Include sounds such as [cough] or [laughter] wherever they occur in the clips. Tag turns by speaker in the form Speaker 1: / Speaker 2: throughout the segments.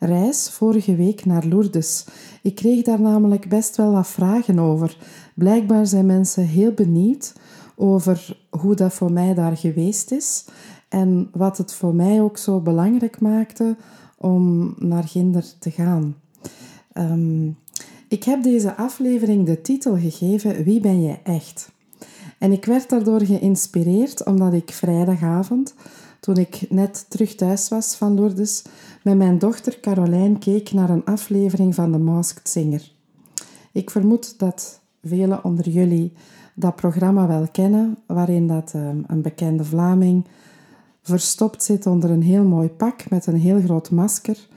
Speaker 1: reis vorige week naar Lourdes. Ik kreeg daar namelijk best wel wat vragen over. Blijkbaar zijn mensen heel benieuwd over hoe dat voor mij daar geweest is en wat het voor mij ook zo belangrijk maakte om naar Ginder te gaan. Ehm, ik heb deze aflevering de titel gegeven Wie ben je echt? En ik werd daardoor geïnspireerd omdat ik vrijdagavond, toen ik net terug thuis was van Lourdes, met mijn dochter Caroline keek naar een aflevering van The Masked Singer. Ik vermoed dat velen onder jullie dat programma wel kennen, waarin dat ehm, een bekende Vlaming verstopt zit onder een heel mooi pak met een heel groot masker,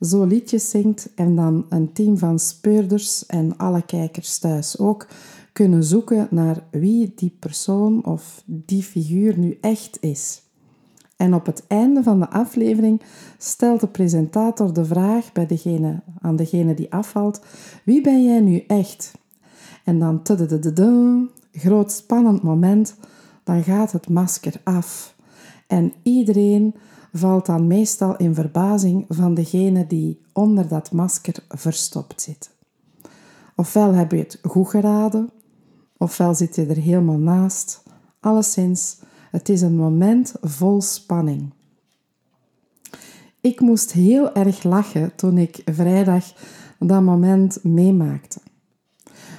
Speaker 1: zo liedjes zingt en dan een team van speurders en alle kijkers thuis ook kunnen zoeken naar wie die persoon of die figuur nu echt is. En op het einde van de aflevering stelt de presentator de vraag bij degene, aan degene die afvalt: Wie ben jij nu echt? En dan, groot spannend moment, dan gaat het masker af. En iedereen valt dan meestal in verbazing van degene die onder dat masker verstopt zit. Ofwel heb je het goed geraden, ofwel zit je er helemaal naast. Alleszins, het is een moment vol spanning. Ik moest heel erg lachen toen ik vrijdag dat moment meemaakte.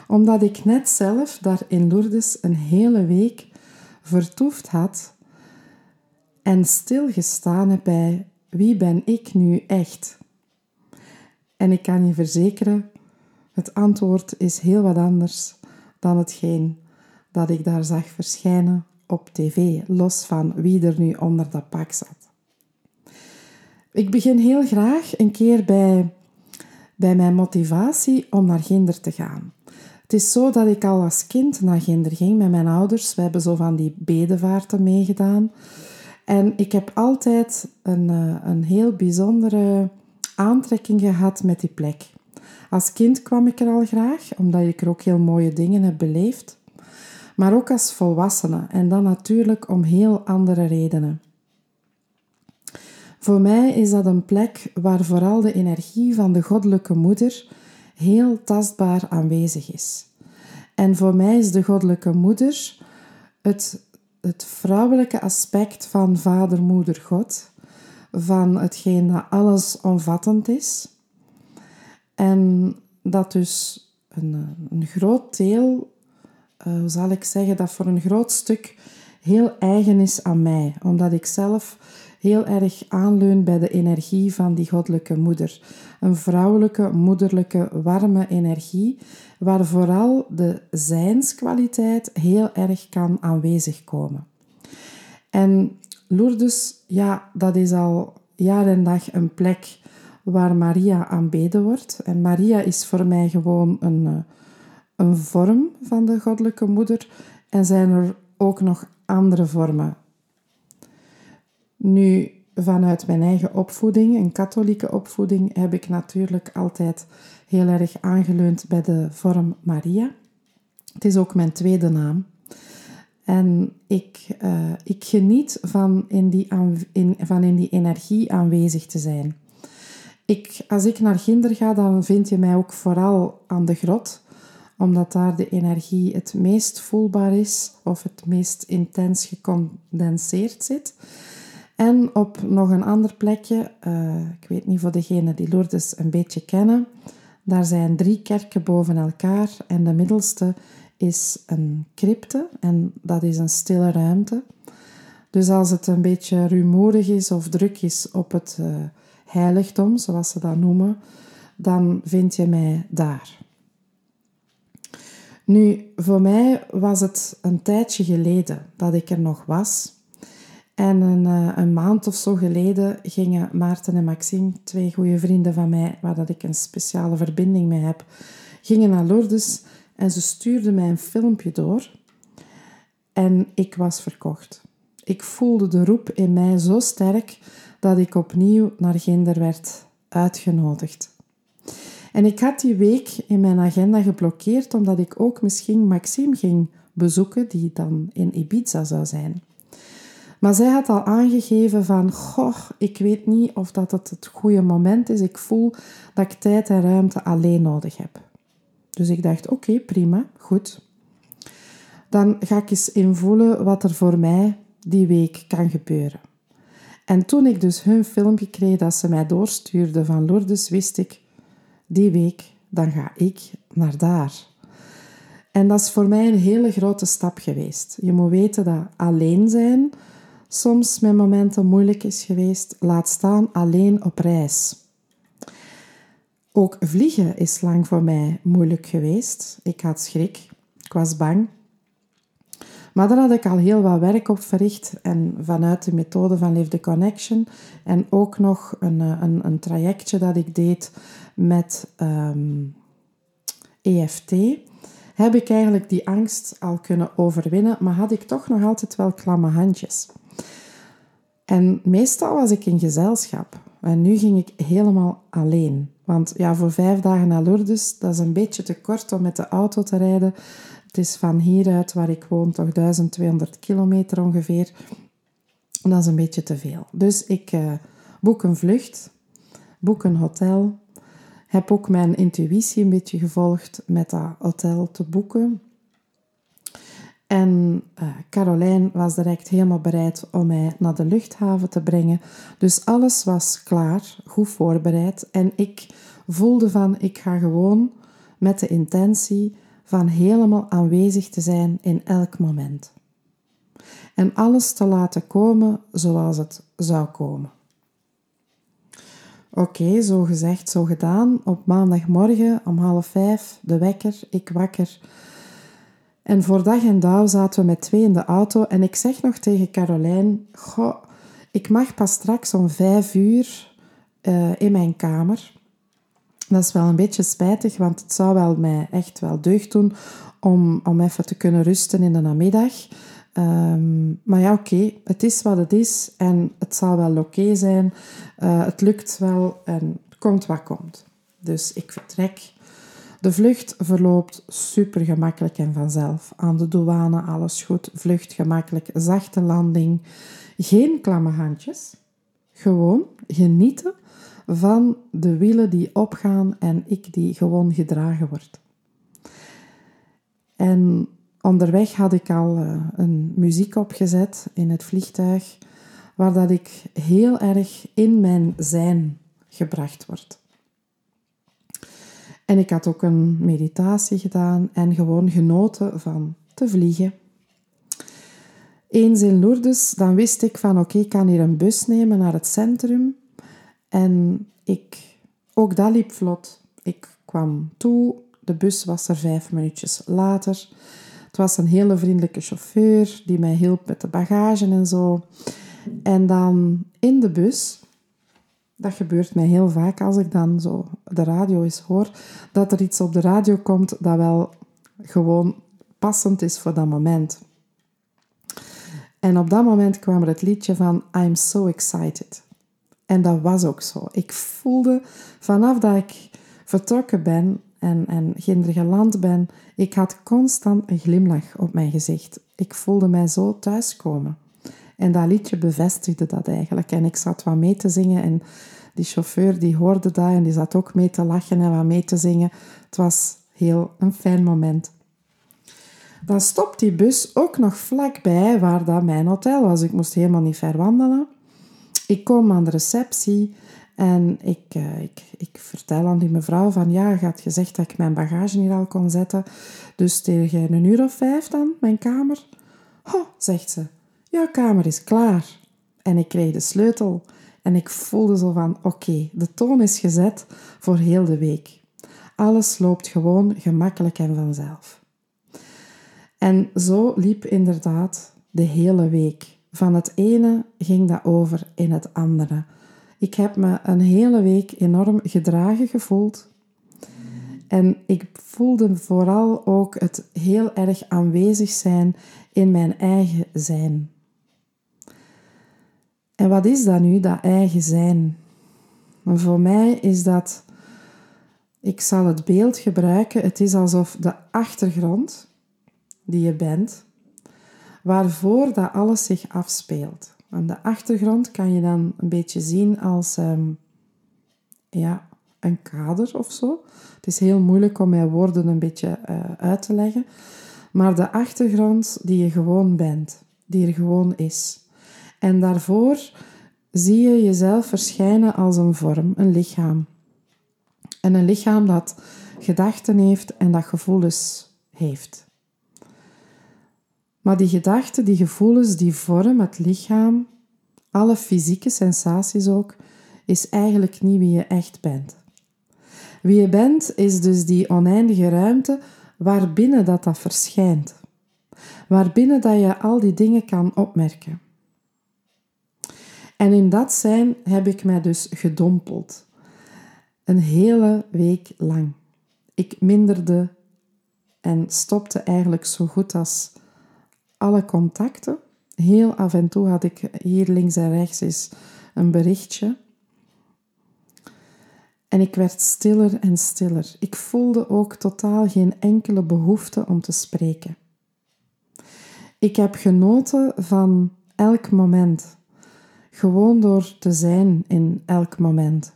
Speaker 1: Omdat ik net zelf daar in Lourdes een hele week vertoefd had en stilgestaan heb bij wie ben ik nu echt? En ik kan je verzekeren, het antwoord is heel wat anders dan hetgeen dat ik daar zag verschijnen op tv, los van wie er nu onder dat pak zat. Ik begin heel graag een keer bij, bij mijn motivatie om naar Ginder te gaan. Het is zo dat ik al als kind naar Ginder ging met mijn ouders. We hebben zo van die bedevaarten meegedaan. En ik heb altijd een, eh, een heel bijzondere aantrekking gehad met die plek. Als kind kwam ik er al graag, omdat ik er ook heel mooie dingen heb beleefd. Maar ook als volwassene en dan natuurlijk om heel andere redenen. Voor mij is dat een plek waar vooral de energie van de goddelijke moeder heel tastbaar aanwezig is. En voor mij is de goddelijke moeder het, het vrouwelijke aspect van vader, moeder, God, van hetgeen dat alles omvattend is. En dat dus een, een groot deel, hoe zal ik zeggen, dat voor een groot stuk heel eigen is aan mij, omdat ik zelf heel erg aanleun bij de energie van die goddelijke moeder. Een vrouwelijke, moederlijke, warme energie, waar vooral de zijnskwaliteit heel erg kan aanwezig komen. En Lourdes, ja, dat is al jaar en dag een plek waar Maria aanbeden wordt. En Maria is voor mij gewoon een, eh, een vorm van de goddelijke moeder. En zijn er ook nog andere vormen. Nu, vanuit mijn eigen opvoeding, een katholieke opvoeding, heb ik natuurlijk altijd heel erg aangeleund bij de vorm Maria. Het is ook mijn tweede naam. En ik, uh, ik geniet van in, die in, van in die energie aanwezig te zijn. Ik, als ik naar Ginder ga, dan vind je mij ook vooral aan de grot, omdat daar de energie het meest voelbaar is of het meest intens gecondenseerd zit. En op nog een ander plekje, uh, ik weet niet voor degenen die Lourdes een beetje kennen, daar zijn drie kerken boven elkaar en de middelste is een crypte en dat is een stille ruimte. Dus als het een beetje rumoerig is of druk is op het uh, heiligdom, zoals ze dat noemen, dan vind je mij daar. Nu, voor mij was het een tijdje geleden dat ik er nog was. En een, eh, een, maand of zo geleden gingen Maarten en Maxime, twee goede vrienden van mij, waar dat ik een speciale verbinding mee heb, gingen naar Lourdes en ze stuurden mij een filmpje door. En ik was verkocht. Ik voelde de roep in mij zo sterk dat ik opnieuw naar Ginder werd uitgenodigd. En ik had die week in mijn agenda geblokkeerd omdat ik ook misschien Maxime ging bezoeken, die dan in Ibiza zou zijn. Maar zij had al aangegeven van, goh, ik weet niet of dat het het goede moment is. Ik voel dat ik tijd en ruimte alleen nodig heb. Dus ik dacht, oké, prima, goed. Dan ga ik eens invoelen wat er voor mij die week kan gebeuren. En toen ik dus hun filmpje kreeg dat ze mij doorstuurde van Lourdes, wist ik, die week, dan ga ik naar daar. En dat is voor mij een hele grote stap geweest. Je moet weten dat alleen zijn soms met momenten moeilijk is geweest, laat staan alleen op reis. Ook vliegen is lang voor mij moeilijk geweest. Ik had schrik, ik was bang. Maar daar had ik al heel wat werk op verricht en vanuit de methode van Live the Connection en ook nog een, eh, een, een trajectje dat ik deed met EFT, ehm, e heb ik eigenlijk die angst al kunnen overwinnen, maar had ik toch nog altijd wel klamme handjes. En meestal was ik in gezelschap. En nu ging ik helemaal alleen. Want ja, voor vijf dagen naar Lourdes, dat is een beetje te kort om met de auto te rijden. Het is van hieruit, waar ik woon, toch 1200 kilometer ongeveer. Dat is een beetje te veel. Dus ik uh, boek een vlucht, boek een hotel. Heb ook mijn intuïtie een beetje gevolgd met dat hotel te boeken. En uh, Caroline was direct helemaal bereid om mij naar de luchthaven te brengen. Dus alles was klaar, goed voorbereid. En ik voelde van, ik ga gewoon met de intentie van helemaal aanwezig te zijn in elk moment. En alles te laten komen zoals het zou komen. Oké, zo gezegd, zo gedaan. Op maandagmorgen om half vijf, de wekker, ik wakker en voor dag en dauw zaten we met twee in de auto en ik zeg nog tegen Carolijn, goh, ik mag pas straks om vijf uur uh, in mijn kamer. Dat is wel een beetje spijtig, want het zou wel mij echt wel deugd doen om, om even te kunnen rusten in de namiddag. Um, maar ja, oké, het is wat het is en het zal wel oké zijn. Uh, het lukt wel en het komt wat komt. Dus ik vertrek. De vlucht verloopt super gemakkelijk en vanzelf. Aan de douane alles goed, vlucht gemakkelijk, zachte landing. Geen klamme handjes. Gewoon genieten van de wielen die opgaan en ik die gewoon gedragen word. En onderweg had ik al eh, een muziek opgezet in het vliegtuig, waar dat ik heel erg in mijn zijn gebracht word. En ik had ook een meditatie gedaan en gewoon genoten van te vliegen. Eens in Lourdes, dan wist ik van oké, ik kan hier een bus nemen naar het centrum. En ik, ook dat liep vlot. Ik kwam toe, de bus was er vijf minuutjes later. Het was een hele vriendelijke chauffeur die mij hielp met de bagage en zo. En dan in de bus dat gebeurt mij heel vaak als ik dan zo de radio eens hoor, dat er iets op de radio komt dat wel gewoon passend is voor dat moment. En op dat moment kwam er het liedje van I'm so excited. En dat was ook zo. Ik voelde vanaf dat ik vertrokken ben en, en geland ben, ik had constant een glimlach op mijn gezicht. Ik voelde mij zo thuiskomen. En dat liedje bevestigde dat eigenlijk. En ik zat wat mee te zingen en die chauffeur die hoorde dat en die zat ook mee te lachen en wat mee te zingen. Het was heel een fijn moment. Dan stopt die bus ook nog vlakbij waar dat mijn hotel was. Ik moest helemaal niet ver wandelen. Ik kom aan de receptie en ik, uh, ik, ik vertel aan die mevrouw van ja, je had gezegd dat ik mijn bagage hier al kon zetten. Dus tegen een uur of vijf dan, mijn kamer. Oh, zegt ze, jouw kamer is klaar. En ik kreeg de sleutel. En ik voelde zo van, oké, de toon is gezet voor heel de week. Alles loopt gewoon gemakkelijk en vanzelf. En zo liep inderdaad de hele week. Van het ene ging dat over in het andere. Ik heb me een hele week enorm gedragen gevoeld. En ik voelde vooral ook het heel erg aanwezig zijn in mijn eigen zijn. En wat is dat nu, dat eigen zijn? Voor mij is dat, ik zal het beeld gebruiken, het is alsof de achtergrond die je bent, waarvoor dat alles zich afspeelt. Aan de achtergrond kan je dan een beetje zien als ehm, ja, een kader of zo. Het is heel moeilijk om mijn woorden een beetje uh, uit te leggen. Maar de achtergrond die je gewoon bent, die er gewoon is. En daarvoor zie je jezelf verschijnen als een vorm, een lichaam. En een lichaam dat gedachten heeft en dat gevoelens heeft. Maar die gedachten, die gevoelens, die vorm, het lichaam, alle fysieke sensaties ook, is eigenlijk niet wie je echt bent. Wie je bent is dus die oneindige ruimte waarbinnen dat dat verschijnt. Waarbinnen dat je al die dingen kan opmerken. En in dat zijn heb ik mij dus gedompeld. Een hele week lang. Ik minderde en stopte eigenlijk zo goed als alle contacten. Heel af en toe had ik hier links en rechts eens een berichtje. En ik werd stiller en stiller. Ik voelde ook totaal geen enkele behoefte om te spreken. Ik heb genoten van elk moment, gewoon door te zijn in elk moment.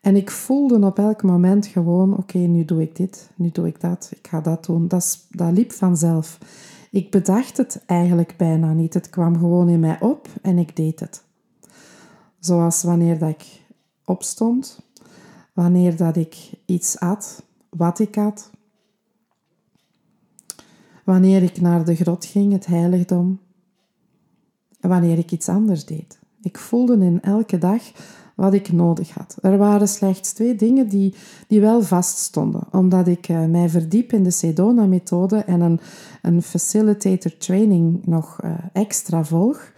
Speaker 1: En ik voelde op elk moment gewoon: oké, nu doe ik dit, nu doe ik dat, ik ga dat doen. Dat, dat liep vanzelf. Ik bedacht het eigenlijk bijna niet. Het kwam gewoon in mij op en ik deed het. Zoals wanneer dat ik opstond, wanneer dat ik iets at, wat ik at, wanneer ik naar de grot ging, het heiligdom, wanneer ik iets anders deed. Ik voelde in elke dag wat ik nodig had. Er waren slechts twee dingen die, die wel vaststonden, omdat ik uh, mij verdiep in de Sedona-methode en een, een facilitator training nog uh, extra volg.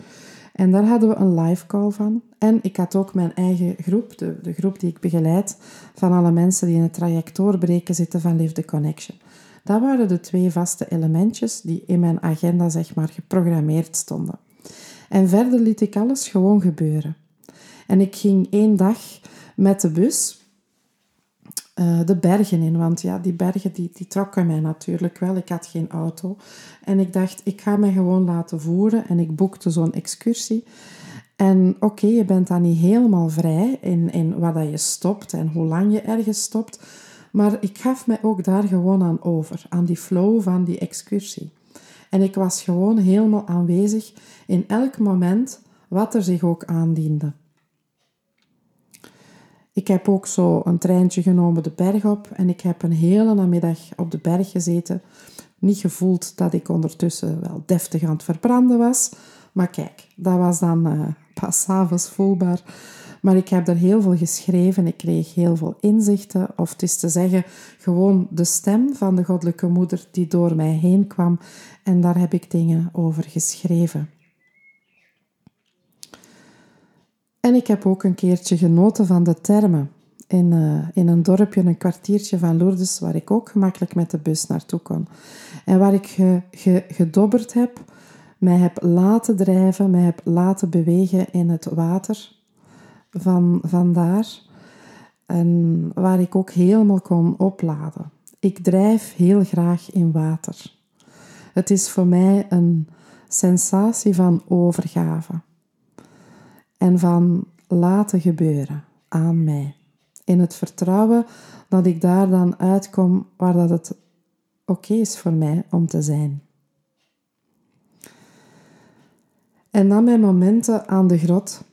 Speaker 1: En daar hadden we een live call van. En ik had ook mijn eigen groep, de, de groep die ik begeleid, van alle mensen die in het traject doorbreken zitten van Live the Connection. Dat waren de twee vaste elementjes die in mijn agenda zeg maar geprogrammeerd stonden. En verder liet ik alles gewoon gebeuren. En ik ging één dag met de bus uh, de bergen in. Want ja, die bergen die, die trokken mij natuurlijk wel. Ik had geen auto. En ik dacht, ik ga me gewoon laten voeren. En ik boekte zo'n excursie. En oké, je bent dan niet helemaal vrij in, in wat dat je stopt en hoe lang je ergens stopt. Maar ik gaf mij ook daar gewoon aan over, aan die flow van die excursie. En ik was gewoon helemaal aanwezig in elk moment wat er zich ook aandiende. Ik heb ook zo een treintje genomen de berg op en ik heb een hele namiddag op de berg gezeten. Niet gevoeld dat ik ondertussen wel deftig aan het verbranden was. Maar kijk, dat was dan uh, pas avonds voelbaar. Maar ik heb er heel veel geschreven. Ik kreeg heel veel inzichten. Of het is te zeggen, gewoon de stem van de Goddelijke Moeder die door mij heen kwam. En daar heb ik dingen over geschreven. En ik heb ook een keertje genoten van de termen. In, uh, in een dorpje, een kwartiertje van Lourdes, waar ik ook gemakkelijk met de bus naartoe kon. En waar ik ge, gedobberd heb, mij heb laten drijven, mij heb laten bewegen in het water van, van daar. En waar ik ook helemaal kon opladen. Ik drijf heel graag in water. Het is voor mij een sensatie van overgave en van laten gebeuren aan mij. In het vertrouwen dat ik daar dan uitkom waar dat het oké is voor mij om te zijn. En dan mijn momenten aan de grot,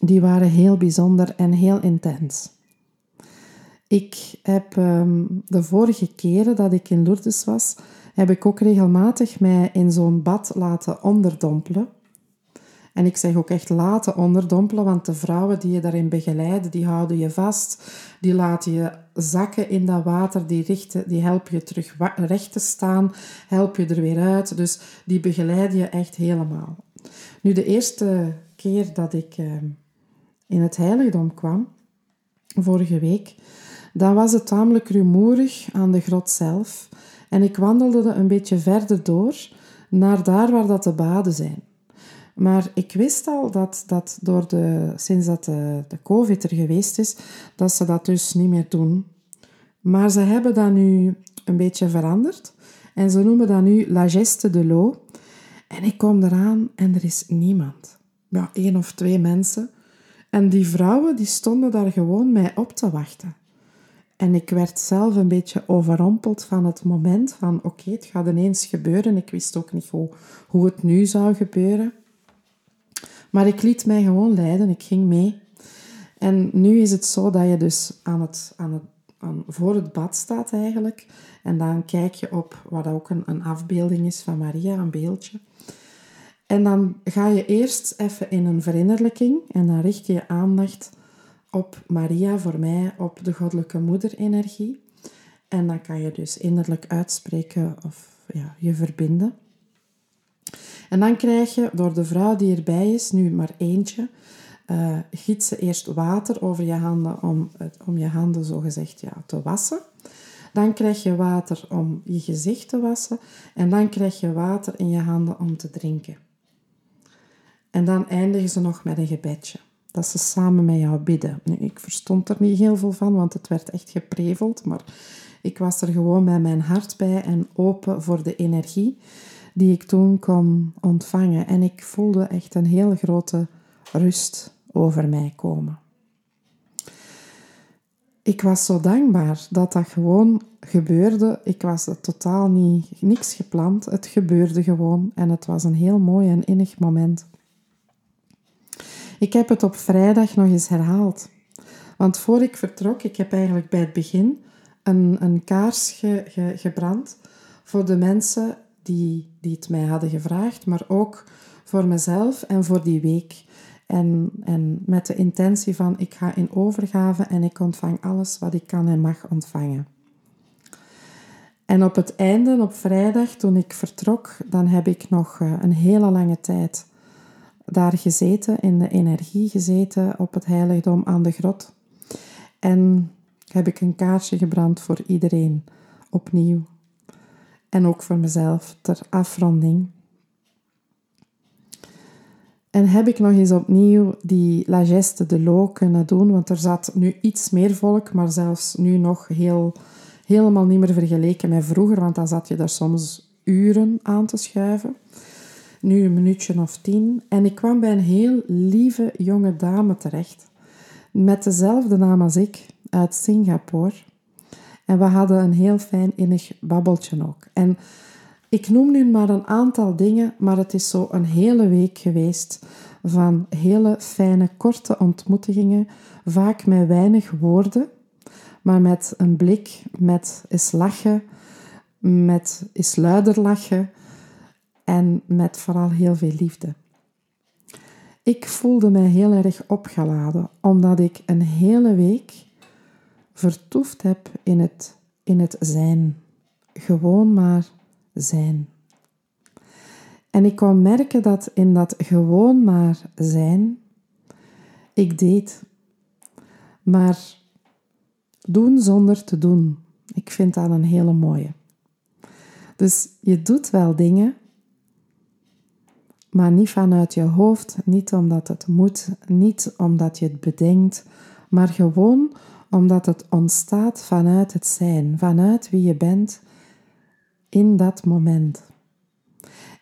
Speaker 1: die waren heel bijzonder en heel intens. Ik heb ehm, de vorige keren dat ik in Lourdes was, heb ik ook regelmatig mij in zo'n bad laten onderdompelen. En ik zeg ook echt laten onderdompelen, want de vrouwen die je daarin begeleiden, die houden je vast. Die laten je zakken in dat water, die, richten, die helpen je terug recht te staan, helpen je er weer uit. Dus die begeleiden je echt helemaal. Nu, de eerste keer dat ik ehm, in het heiligdom kwam, vorige week, dan was het tamelijk rumoerig aan de grot zelf. En ik wandelde een beetje verder door naar daar waar dat de baden zijn. Maar ik wist al dat, dat door de, sinds dat de, de COVID er geweest is, dat ze dat dus niet meer doen. Maar ze hebben dat nu een beetje veranderd. En ze noemen dat nu La Geste de l'eau. En ik kom eraan en er is niemand. Ja, één of twee mensen. En die vrouwen die stonden daar gewoon mij op te wachten. En ik werd zelf een beetje overrompeld van het moment van oké, het gaat ineens gebeuren. Ik wist ook niet hoe, hoe het nu zou gebeuren. Maar ik liet mij gewoon leiden, ik ging mee. En nu is het zo dat je dus aan het, aan voor het bad staat eigenlijk. En dan kijk je op wat ook een, een afbeelding is van Maria, een beeldje. En dan ga je eerst even in een verinnerlijking en dan richt je je aandacht op Maria, voor mij op de goddelijke moederenergie. En dan kan je dus innerlijk uitspreken of ja, je verbinden. En dan krijg je door de vrouw die erbij is, nu maar eentje, uh, giet ze eerst water over je handen om, om je handen zogezegd ja, te wassen. Dan krijg je water om je gezicht te wassen. En dan krijg je water in je handen om te drinken. En dan eindigen ze nog met een gebedje. Dat ze samen met jou bidden. Nu, ik verstond er niet heel veel van, want het werd echt gepreveld. Maar ik was er gewoon met mijn hart bij en open voor de energie die ik toen kon ontvangen. En ik voelde echt een hele grote rust over mij komen. Ik was zo dankbaar dat dat gewoon gebeurde. Ik was totaal niet, niks gepland. Het gebeurde gewoon en het was een heel mooi en innig moment. Ik heb het op vrijdag nog eens herhaald. Want voor ik vertrok, ik heb eigenlijk bij het begin een, een kaars gebrand voor de mensen die, die het mij hadden gevraagd, maar ook voor mezelf en voor die week. En, en met de intentie van ik ga in overgave en ik ontvang alles wat ik kan en mag ontvangen. En op het einde, op vrijdag, toen ik vertrok, dan heb ik nog eh, een hele lange tijd daar gezeten, in de energie gezeten op het heiligdom aan de grot. En heb ik een kaarsje gebrand voor iedereen, opnieuw. En ook voor mezelf, ter afronding. En heb ik nog eens opnieuw die La Geste de l'eau kunnen doen, want er zat nu iets meer volk, maar zelfs nu nog heel, helemaal niet meer vergeleken met vroeger, want dan zat je daar soms uren aan te schuiven nu een minuutje of tien. En ik kwam bij een heel lieve jonge dame terecht, met dezelfde naam als ik, uit Singapore. En we hadden een heel fijn innig babbeltje ook. En ik noem nu maar een aantal dingen, maar het is zo een hele week geweest van hele fijne, korte ontmoetingen, vaak met weinig woorden, maar met een blik, met eens lachen, met eens luider lachen, en met vooral heel veel liefde. Ik voelde mij heel erg opgeladen, omdat ik een hele week vertoefd heb in het, in het zijn. Gewoon maar zijn. En ik kon merken dat in dat gewoon maar zijn, ik deed. Maar doen zonder te doen. Ik vind dat een hele mooie. Dus je doet wel dingen, maar niet vanuit je hoofd, niet omdat het moet, niet omdat je het bedenkt, maar gewoon omdat het ontstaat vanuit het zijn, vanuit wie je bent in dat moment.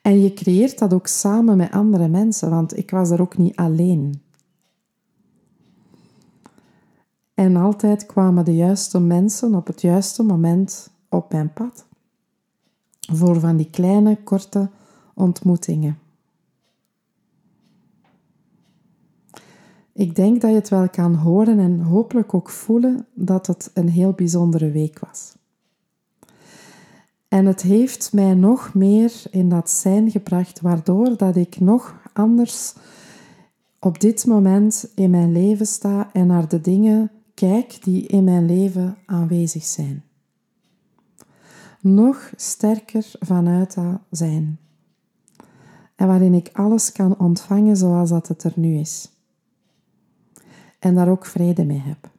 Speaker 1: En je creëert dat ook samen met andere mensen, want ik was er ook niet alleen. En altijd kwamen de juiste mensen op het juiste moment op mijn pad. Voor van die kleine, korte ontmoetingen. Ik denk dat je het wel kan horen en hopelijk ook voelen dat het een heel bijzondere week was. En het heeft mij nog meer in dat zijn gebracht, waardoor dat ik nog anders op dit moment in mijn leven sta en naar de dingen kijk die in mijn leven aanwezig zijn. Nog sterker vanuit dat zijn. En waarin ik alles kan ontvangen zoals dat het er nu is. En daar ook vrede mee heb.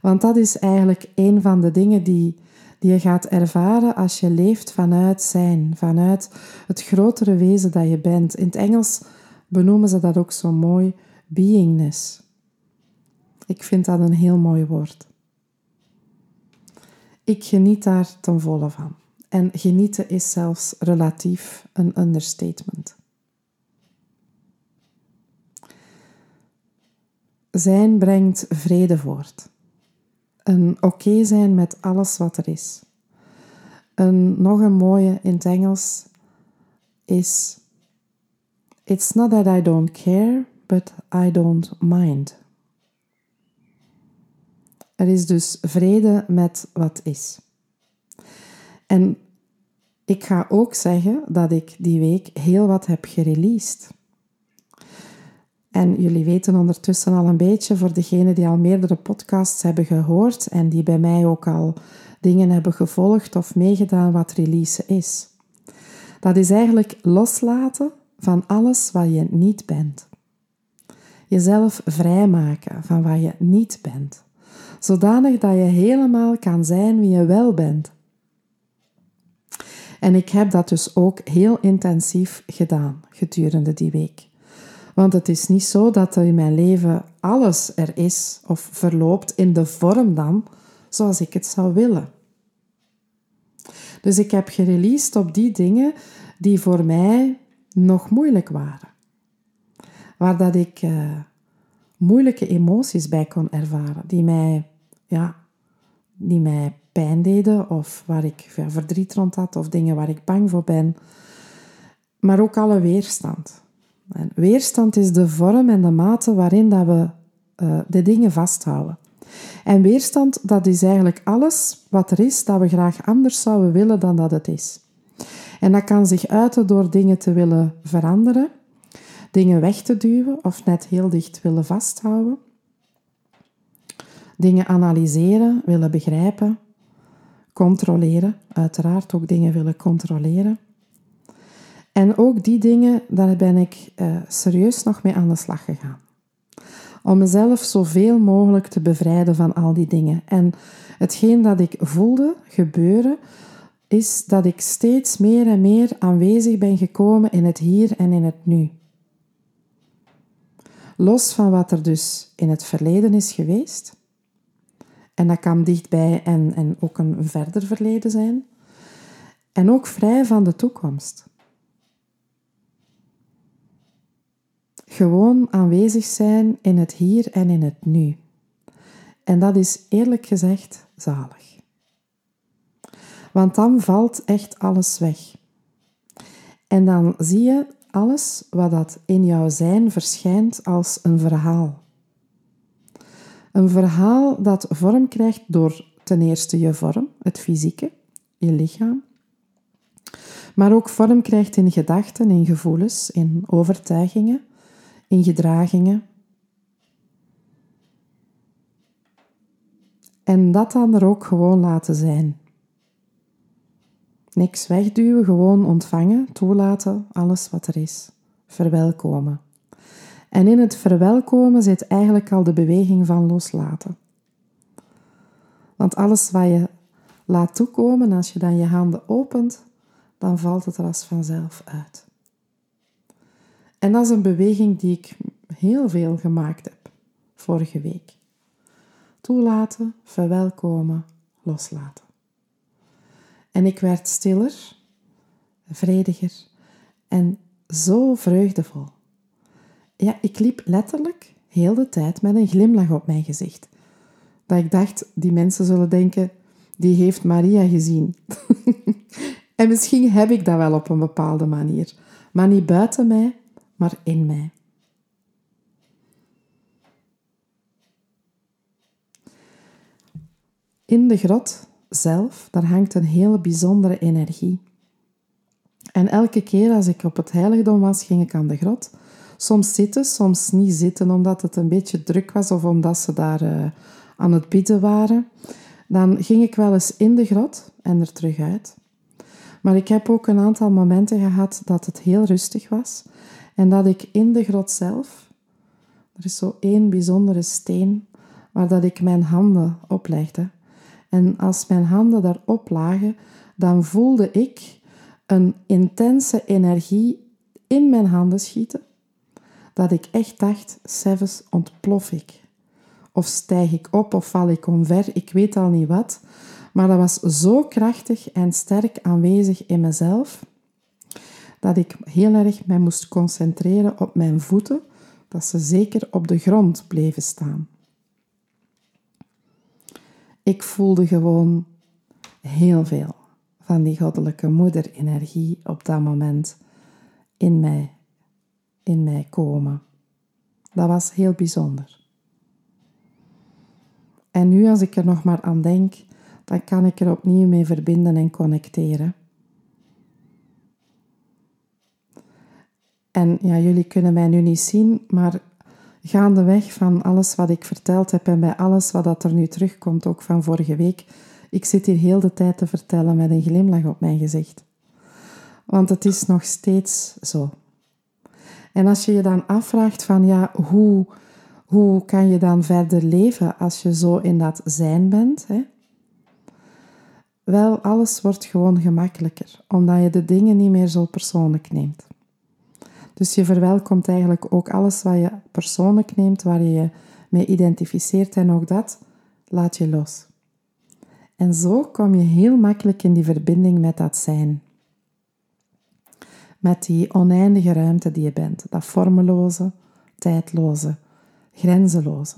Speaker 1: Want dat is eigenlijk een van de dingen die, die je gaat ervaren als je leeft vanuit zijn, vanuit het grotere wezen dat je bent. In het Engels benoemen ze dat ook zo mooi, beingness. Ik vind dat een heel mooi woord. Ik geniet daar ten volle van. En genieten is zelfs relatief een understatement. Zijn brengt vrede voort. Een oké zijn met alles wat er is. Een, nog een mooie in het Engels is: It's not that I don't care, but I don't mind. Er is dus vrede met wat is. En ik ga ook zeggen dat ik die week heel wat heb gereleased. En jullie weten ondertussen al een beetje, voor degenen die al meerdere podcasts hebben gehoord en die bij mij ook al dingen hebben gevolgd of meegedaan wat release is. Dat is eigenlijk loslaten van alles wat je niet bent. Jezelf vrijmaken van wat je niet bent, zodanig dat je helemaal kan zijn wie je wel bent. En ik heb dat dus ook heel intensief gedaan gedurende die week. Want het is niet zo dat er in mijn leven alles er is of verloopt in de vorm dan zoals ik het zou willen. Dus ik heb gereleased op die dingen die voor mij nog moeilijk waren. Waar dat ik uh, moeilijke emoties bij kon ervaren, die mij, ja, die mij pijn deden of waar ik verdriet rond had of dingen waar ik bang voor ben. Maar ook alle weerstand. En weerstand is de vorm en de mate waarin dat we uh, de dingen vasthouden. En weerstand, dat is eigenlijk alles wat er is dat we graag anders zouden willen dan dat het is. En dat kan zich uiten door dingen te willen veranderen, dingen weg te duwen of net heel dicht willen vasthouden, dingen analyseren, willen begrijpen, controleren, uiteraard ook dingen willen controleren. En ook die dingen, daar ben ik uh, serieus nog mee aan de slag gegaan. Om mezelf zoveel mogelijk te bevrijden van al die dingen. En hetgeen dat ik voelde gebeuren, is dat ik steeds meer en meer aanwezig ben gekomen in het hier en in het nu. Los van wat er dus in het verleden is geweest. En dat kan dichtbij en, en ook een verder verleden zijn. En ook vrij van de toekomst. Gewoon aanwezig zijn in het hier en in het nu. En dat is eerlijk gezegd zalig. Want dan valt echt alles weg. En dan zie je alles wat dat in jouw zijn verschijnt als een verhaal. Een verhaal dat vorm krijgt door ten eerste je vorm, het fysieke, je lichaam, maar ook vorm krijgt in gedachten, in gevoelens, in overtuigingen, in gedragingen. En dat dan er ook gewoon laten zijn. Niks wegduwen, gewoon ontvangen, toelaten, alles wat er is. Verwelkomen. En in het verwelkomen zit eigenlijk al de beweging van loslaten. Want alles wat je laat toekomen, als je dan je handen opent, dan valt het er als vanzelf uit. En dat is een beweging die ik heel veel gemaakt heb vorige week. Toelaten, verwelkomen, loslaten. En ik werd stiller, vrediger en zo vreugdevol. Ja, ik liep letterlijk heel de tijd met een glimlach op mijn gezicht. Dat ik dacht, die mensen zullen denken, die heeft Maria gezien. [laughs] en misschien heb ik dat wel op een bepaalde manier. Maar niet buiten mij, maar in mij. In de grot zelf, daar hangt een hele bijzondere energie. En elke keer als ik op het heiligdom was, ging ik aan de grot soms zitten, soms niet zitten omdat het een beetje druk was of omdat ze daar uh, aan het bidden waren. Dan ging ik wel eens in de grot en er terug uit. Maar ik heb ook een aantal momenten gehad dat het heel rustig was en dat ik in de grot zelf, er is zo één bijzondere steen waar dat ik mijn handen oplegde. En als mijn handen daarop lagen, dan voelde ik een intense energie in mijn handen schieten, dat ik echt dacht, zelfs ontplof ik. Of stijg ik op of val ik omver, ik weet al niet wat. Maar dat was zo krachtig en sterk aanwezig in mezelf, dat ik heel erg mij moest concentreren op mijn voeten, dat ze zeker op de grond bleven staan. Ik voelde gewoon heel veel van die goddelijke moederenergie op dat moment in mij, in mij komen. Dat was heel bijzonder. En nu, als ik er nog maar aan denk, dan kan ik er opnieuw mee verbinden en connecteren. En ja, jullie kunnen mij nu niet zien, maar gaandeweg van alles wat ik verteld heb en bij alles wat dat er nu terugkomt, ook van vorige week, ik zit hier heel de tijd te vertellen met een glimlach op mijn gezicht. Want het is nog steeds zo. En als je je dan afvraagt van ja, hoe, hoe kan je dan verder leven als je zo in dat zijn bent? Hè? Wel, alles wordt gewoon gemakkelijker, omdat je de dingen niet meer zo persoonlijk neemt. Dus je verwelkomt eigenlijk ook alles wat je persoonlijk neemt, waar je je mee identificeert en ook dat laat je los. En zo kom je heel makkelijk in die verbinding met dat zijn. Met die oneindige ruimte die je bent, dat vormeloze, tijdloze, grenzeloze.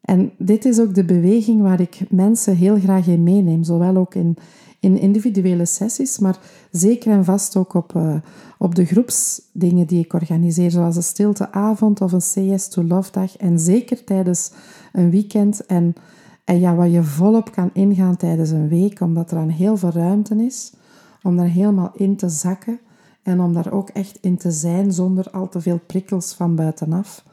Speaker 1: En dit is ook de beweging waar ik mensen heel graag in meeneem, zowel ook in, in individuele sessies, maar zeker en vast ook op, uh, op de groepsdingen die ik organiseer, zoals een stilteavond of een CS to Love dag. En zeker tijdens een weekend. En, en ja, waar je volop kan ingaan tijdens een week, omdat er dan heel veel ruimte is, om daar helemaal in te zakken en om daar ook echt in te zijn zonder al te veel prikkels van buitenaf.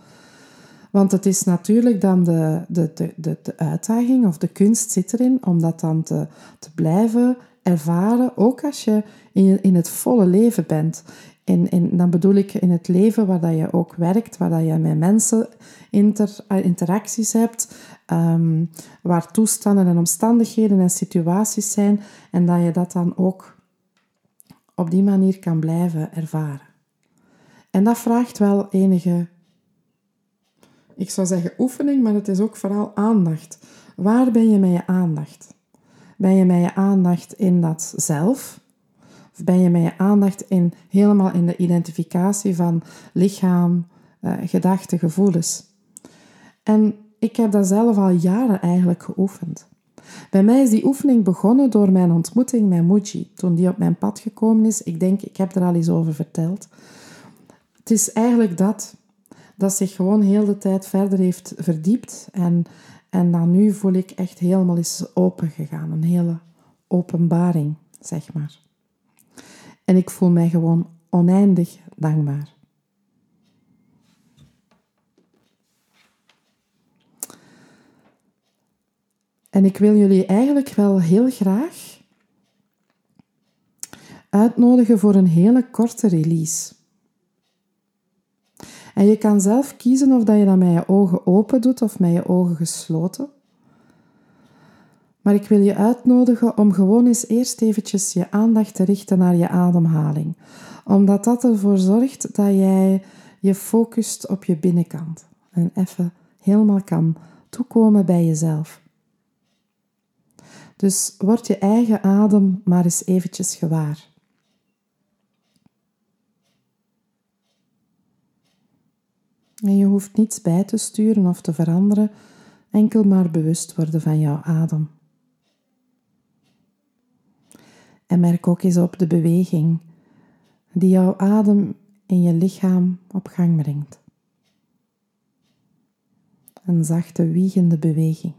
Speaker 1: Want het is natuurlijk dan de, de, de, de, uitdaging of de kunst zit erin om dat dan te, te blijven ervaren, ook als je in, in het volle leven bent. In, in, dan bedoel ik in het leven waar dat je ook werkt, waar dat je met mensen inter, eh, interacties hebt, ehm, waar toestanden en omstandigheden en situaties zijn en dat je dat dan ook op die manier kan blijven ervaren. En dat vraagt wel enige ik zou zeggen oefening, maar het is ook vooral aandacht. Waar ben je met je aandacht? Ben je met je aandacht in dat zelf? Of ben je met je aandacht in, helemaal in de identificatie van lichaam, eh, gedachten, gevoelens? En ik heb dat zelf al jaren eigenlijk geoefend. Bij mij is die oefening begonnen door mijn ontmoeting met Muji, toen die op mijn pad gekomen is. Ik denk, ik heb er al eens over verteld. Het is eigenlijk dat dat zich gewoon heel de tijd verder heeft verdiept. En, en dan nu voel ik echt helemaal is open gegaan. Een hele openbaring, zeg maar. En ik voel mij gewoon oneindig dankbaar. En ik wil jullie eigenlijk wel heel graag uitnodigen voor een hele korte release. En je kan zelf kiezen of dat je dat met je ogen open doet of met je ogen gesloten. Maar ik wil je uitnodigen om gewoon eens eerst eventjes je aandacht te richten naar je ademhaling. Omdat dat ervoor zorgt dat jij je focust op je binnenkant. En even helemaal kan toekomen bij jezelf. Dus word je eigen adem maar eens eventjes gewaar. En je hoeft niets bij te sturen of te veranderen, enkel maar bewust worden van jouw adem. En merk ook eens op de beweging die jouw adem in je lichaam op gang brengt. Een zachte, wiegende beweging.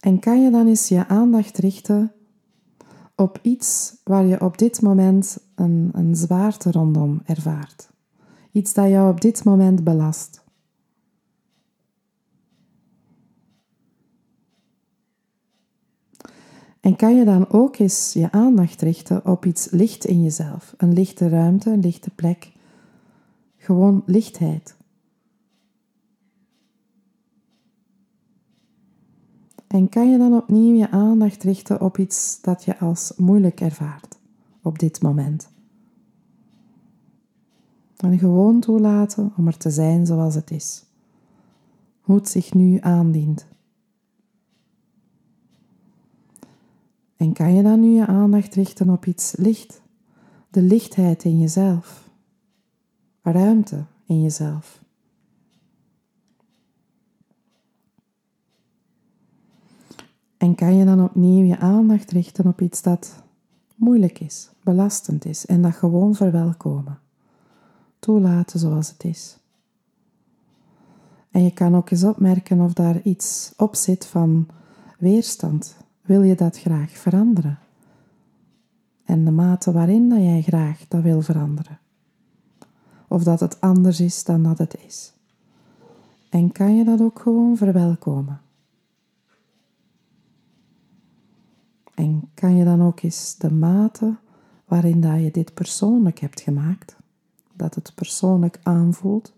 Speaker 1: En kan je dan eens je aandacht richten op iets waar je op dit moment een, een zwaarte rondom ervaart. Iets dat jou op dit moment belast. En kan je dan ook eens je aandacht richten op iets licht in jezelf? Een lichte ruimte, een lichte plek. Gewoon lichtheid. En kan je dan opnieuw je aandacht richten op iets dat je als moeilijk ervaart op dit moment? En gewoon toelaten om er te zijn zoals het is. Hoe het zich nu aandient. En kan je dan nu je aandacht richten op iets licht? De lichtheid in jezelf. Ruimte in jezelf. En kan je dan opnieuw je aandacht richten op iets dat moeilijk is, belastend is en dat gewoon verwelkomen. Toelaten zoals het is. En je kan ook eens opmerken of daar iets op zit van weerstand. Wil je dat graag veranderen? En de mate waarin dat jij graag dat wil veranderen. Of dat het anders is dan dat het is. En kan je dat ook gewoon verwelkomen? En kan je dan ook eens de mate waarin dat je dit persoonlijk hebt gemaakt, dat het persoonlijk aanvoelt,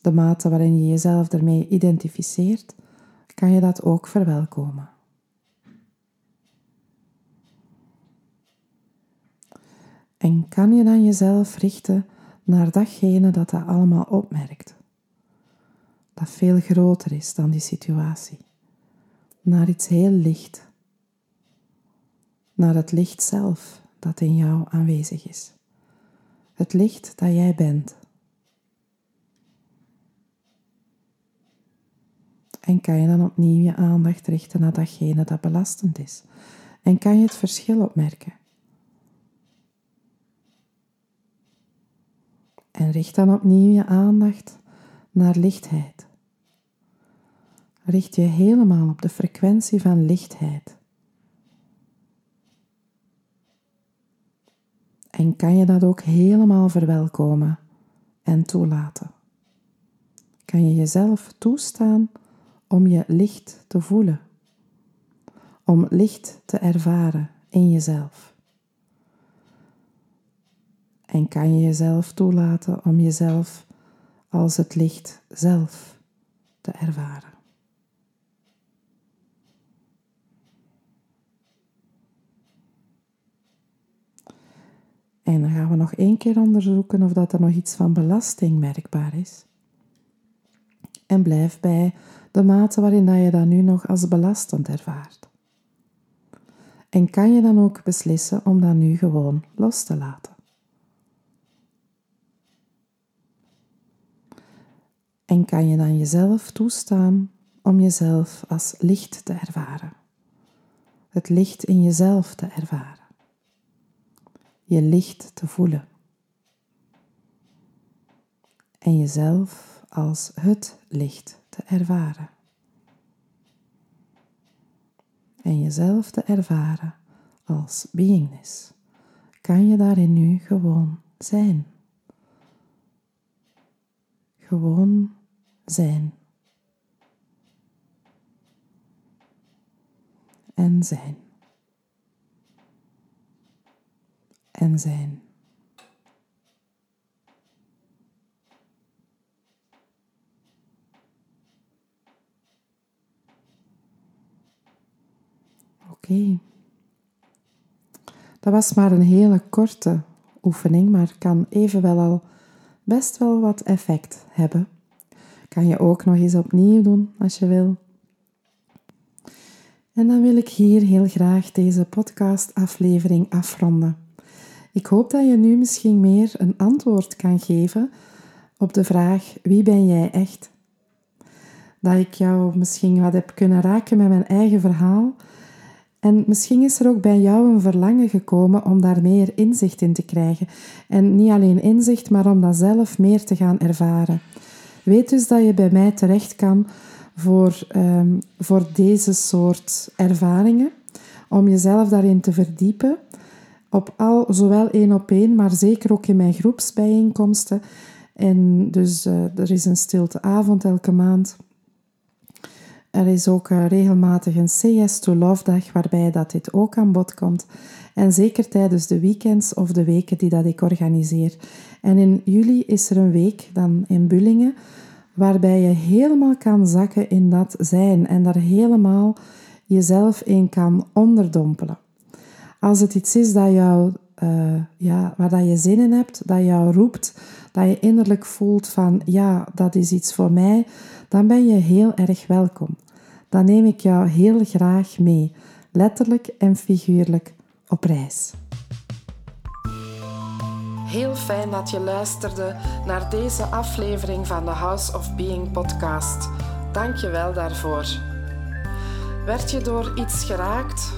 Speaker 1: de mate waarin je jezelf ermee identificeert, kan je dat ook verwelkomen. En kan je dan jezelf richten naar datgene dat dat allemaal opmerkt, dat veel groter is dan die situatie, naar iets heel licht naar het licht zelf dat in jou aanwezig is. Het licht dat jij bent. En kan je dan opnieuw je aandacht richten naar datgene dat belastend is? En kan je het verschil opmerken? En richt dan opnieuw je aandacht naar lichtheid. Richt je helemaal op de frequentie van lichtheid. En kan je dat ook helemaal verwelkomen en toelaten? Kan je jezelf toestaan om je licht te voelen? Om licht te ervaren in jezelf? En kan je jezelf toelaten om jezelf als het licht zelf te ervaren? En dan gaan we nog één keer onderzoeken of dat er nog iets van belasting merkbaar is. En blijf bij de mate waarin dat je dat nu nog als belastend ervaart. En kan je dan ook beslissen om dat nu gewoon los te laten. En kan je dan jezelf toestaan om jezelf als licht te ervaren. Het licht in jezelf te ervaren je licht te voelen. En jezelf als het licht te ervaren. En jezelf te ervaren als beingness. Kan je daarin nu gewoon zijn? Gewoon zijn. En zijn. En zijn. Oké. Dat was maar een hele korte oefening, maar kan evenwel al best wel wat effect hebben. Kan je ook nog eens opnieuw doen als je wil. En dan wil ik hier heel graag deze podcastaflevering afronden. Ik hoop dat je nu misschien meer een antwoord kan geven op de vraag: wie ben jij echt? Dat ik jou misschien wat heb kunnen raken met mijn eigen verhaal. En misschien is er ook bij jou een verlangen gekomen om daar meer inzicht in te krijgen. En niet alleen inzicht, maar om dat zelf meer te gaan ervaren. Weet dus dat je bij mij terecht kan voor, um, voor deze soort ervaringen om jezelf daarin te verdiepen. Op al, zowel één op één, maar zeker ook in mijn groepsbijeenkomsten. En dus uh, er is een stilteavond elke maand. Er is ook uh, regelmatig een CS to Love dag waarbij dat dit ook aan bod komt. En zeker tijdens de weekends of de weken die dat ik organiseer. En in juli is er een week dan in Bullingen waarbij je helemaal kan zakken in dat zijn en daar helemaal jezelf in kan onderdompelen. Als het iets is dat jou, uh, ja, waar dat je zin in hebt, dat jou roept, dat je innerlijk voelt van ja, dat is iets voor mij, dan ben je heel erg welkom. Dan neem ik jou heel graag mee, letterlijk en figuurlijk op reis.
Speaker 2: Heel fijn dat je luisterde naar deze aflevering van de House of Being podcast. Dank je wel daarvoor. Werd je door iets geraakt?